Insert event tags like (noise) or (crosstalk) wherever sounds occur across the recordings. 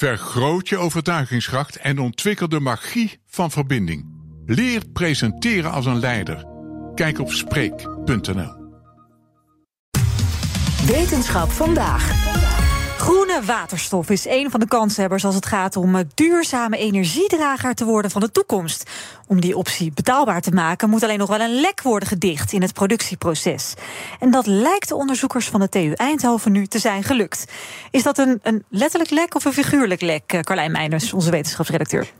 Vergroot je overtuigingskracht en ontwikkel de magie van verbinding. Leer presenteren als een leider. Kijk op Spreek.nl. Wetenschap vandaag. Groene waterstof is een van de kanshebbers als het gaat om duurzame energiedrager te worden van de toekomst. Om die optie betaalbaar te maken moet alleen nog wel een lek worden gedicht in het productieproces. En dat lijkt de onderzoekers van de TU Eindhoven nu te zijn gelukt. Is dat een, een letterlijk lek of een figuurlijk lek, Carlijn Meijners, onze wetenschapsredacteur?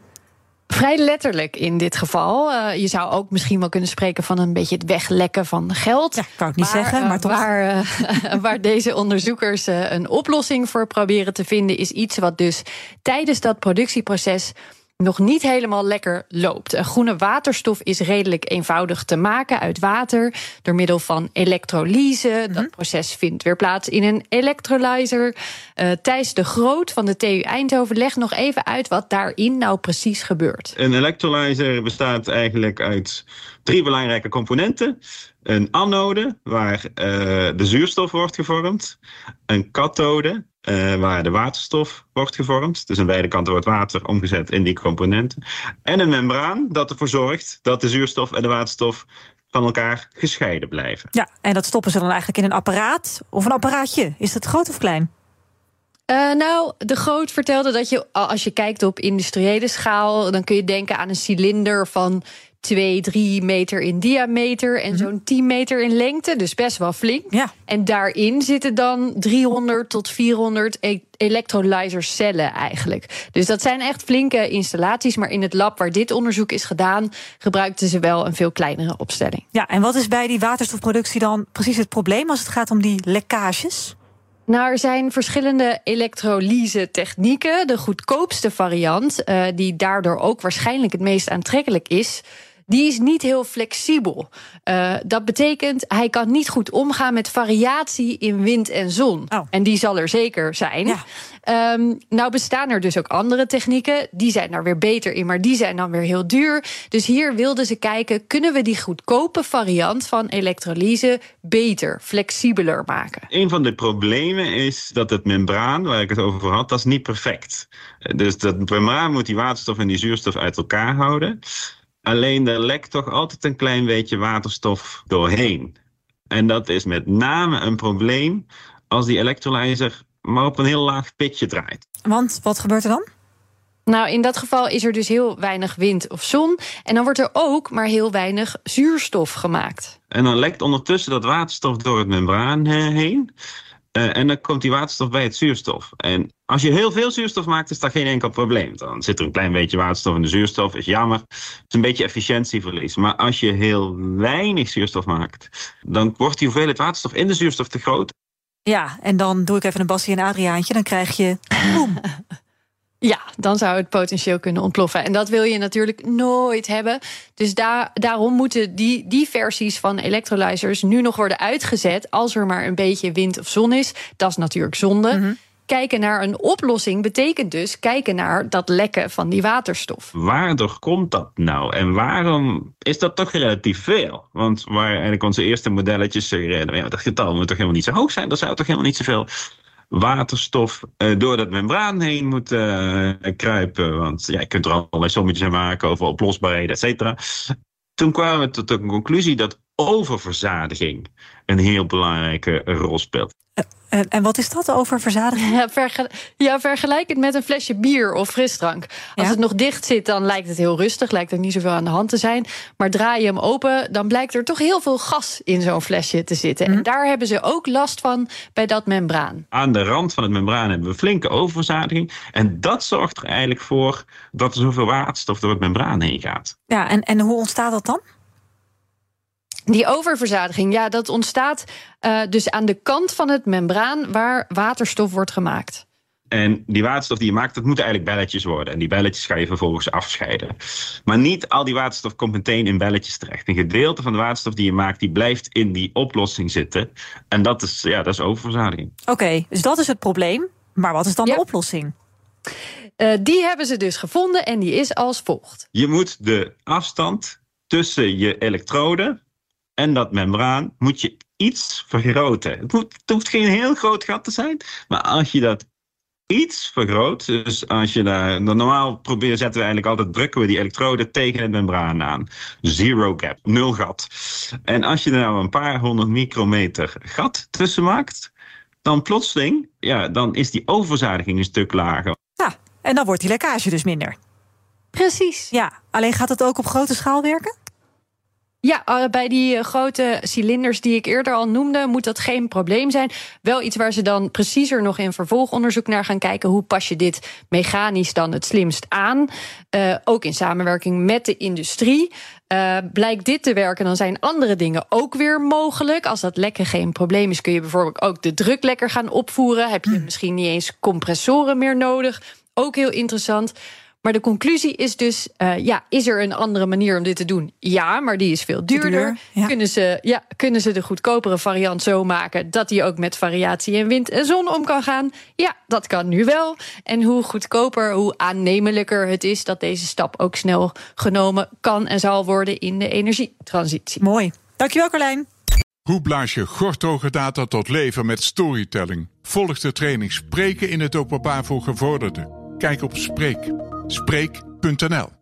Vrij letterlijk in dit geval. Uh, je zou ook misschien wel kunnen spreken van een beetje het weglekken van geld. Ja, kan ik niet zeggen, maar toch. Waar, uh, (laughs) waar deze onderzoekers een oplossing voor proberen te vinden, is iets wat dus tijdens dat productieproces nog niet helemaal lekker loopt. Groene waterstof is redelijk eenvoudig te maken uit water door middel van elektrolyse. Dat mhm. proces vindt weer plaats in een electrolyzer. Uh, Thijs de Groot van de TU Eindhoven legt nog even uit wat daarin nou precies gebeurt. Een electrolyzer bestaat eigenlijk uit drie belangrijke componenten. Een anode, waar uh, de zuurstof wordt gevormd. Een kathode, uh, waar de waterstof wordt gevormd. Dus aan beide kanten wordt water omgezet in die componenten. En een membraan dat ervoor zorgt dat de zuurstof en de waterstof van elkaar gescheiden blijven. Ja, en dat stoppen ze dan eigenlijk in een apparaat of een apparaatje. Is dat groot of klein? Uh, nou, de Groot vertelde dat je, als je kijkt op industriële schaal, dan kun je denken aan een cilinder van 2, 3 meter in diameter en mhm. zo'n 10 meter in lengte. Dus best wel flink. Ja. En daarin zitten dan 300 tot 400 e cellen eigenlijk. Dus dat zijn echt flinke installaties. Maar in het lab waar dit onderzoek is gedaan, gebruikten ze wel een veel kleinere opstelling. Ja, en wat is bij die waterstofproductie dan precies het probleem als het gaat om die lekkages? Nou, er zijn verschillende elektrolyse technieken. De goedkoopste variant, uh, die daardoor ook waarschijnlijk het meest aantrekkelijk is, die is niet heel flexibel. Uh, dat betekent, hij kan niet goed omgaan met variatie in wind en zon. Oh. En die zal er zeker zijn. Ja. Um, nou bestaan er dus ook andere technieken. Die zijn daar weer beter in, maar die zijn dan weer heel duur. Dus hier wilden ze kijken, kunnen we die goedkope variant van elektrolyse beter, flexibeler maken? Een van de problemen is dat het membraan, waar ik het over had, dat is niet perfect. Dus dat membraan moet die waterstof en die zuurstof uit elkaar houden. Alleen er lekt toch altijd een klein beetje waterstof doorheen. En dat is met name een probleem als die electrolyzer maar op een heel laag pitje draait. Want wat gebeurt er dan? Nou, in dat geval is er dus heel weinig wind of zon. En dan wordt er ook maar heel weinig zuurstof gemaakt. En dan lekt ondertussen dat waterstof door het membraan heen. Uh, en dan komt die waterstof bij het zuurstof. En als je heel veel zuurstof maakt, is dat geen enkel probleem. Dan zit er een klein beetje waterstof in de zuurstof, is jammer. Het is een beetje efficiëntieverlies. Maar als je heel weinig zuurstof maakt, dan wordt die hoeveelheid waterstof in de zuurstof te groot. Ja, en dan doe ik even een Bassie en Adriaantje, dan krijg je. Boom. (laughs) Ja, dan zou het potentieel kunnen ontploffen. En dat wil je natuurlijk nooit hebben. Dus daar, daarom moeten die, die versies van electrolyzers nu nog worden uitgezet. als er maar een beetje wind of zon is. Dat is natuurlijk zonde. Mhm. Kijken naar een oplossing betekent dus kijken naar dat lekken van die waterstof. Waardoor komt dat nou? En waarom is dat toch relatief veel? Want waar eigenlijk onze eerste modelletjes ja, dat getal moet toch helemaal niet zo hoog zijn, dat zou toch helemaal niet zoveel waterstof uh, door dat membraan heen moet uh, kruipen. Want ja, je kunt er allerlei sommetjes aan maken over oplosbaarheden, et cetera. Toen kwamen we tot de conclusie dat oververzadiging een heel belangrijke rol speelt. En, en wat is dat over verzadiging? Ja, verge ja, vergelijk het met een flesje bier of frisdrank. Als Ja. het nog dicht zit, dan lijkt het heel rustig, lijkt er niet zoveel aan de hand te zijn. Maar draai je hem open, dan blijkt er toch heel veel gas in zo'n flesje te zitten. En daar hebben ze ook last van bij dat membraan. Aan de rand van het membraan hebben we flinke oververzadiging. En dat zorgt er eigenlijk voor dat er zoveel waterstof door het membraan heen gaat. Ja, en, en hoe ontstaat dat dan? Die oververzadiging, ja, dat ontstaat uh, dus aan de kant van het membraan waar waterstof wordt gemaakt. En die waterstof die je maakt, dat moeten eigenlijk belletjes worden. En die belletjes ga je vervolgens afscheiden. Maar niet al die waterstof komt meteen in belletjes terecht. Een gedeelte van de waterstof die je maakt, die blijft in die oplossing zitten. En dat is, ja, dat is oververzadiging. Oké, okay, dus dat is het probleem. Maar wat is dan Ja. de oplossing? Uh, die hebben ze dus gevonden en die is als volgt. Je moet de afstand tussen je elektroden en dat membraan moet je iets vergroten. Het, moet, het hoeft geen heel groot gat te zijn, maar als je dat iets vergroot. Dus als je daar normaal probeert, zetten we eigenlijk altijd drukken we die elektroden tegen het membraan aan. Zero gap, nul gat. En als je er nou een paar honderd micrometer gat tussen maakt, dan plotseling, ja, dan is die overzadiging een stuk lager. Ja, en dan wordt die lekkage dus minder. Precies. Ja, alleen gaat het ook op grote schaal werken? Ja, eh, bij die eh, grote cilinders die ik eerder al noemde, moet dat geen probleem zijn. Wel iets waar ze dan preciezer nog in vervolgonderzoek naar gaan kijken. Hoe pas je dit mechanisch dan het slimst aan? Uh, ook in samenwerking met de industrie. Uh, blijkt dit te werken, dan zijn andere dingen ook weer mogelijk. Als dat lekken geen probleem is, kun je bijvoorbeeld ook de druk lekker gaan opvoeren. Heb je misschien niet eens compressoren meer nodig. Ook heel interessant. Maar de conclusie is dus: uh, ja, is er een andere manier om dit te doen? Ja, maar die is veel duurder. Duur, ja. Kunnen, ze, ja, kunnen ze de goedkopere variant zo maken dat die ook met variatie in wind en zon om kan gaan? Ja, dat kan nu wel. En hoe goedkoper, hoe aannemelijker het is dat deze stap ook snel genomen kan en zal worden in de energietransitie. Mooi. Dankjewel, Carlijn. Hoe blaas je gorthoge data tot leven met storytelling? Volg de training Spreken in het openbaar voor gevorderden. Kijk op Spreek. Spreek.nl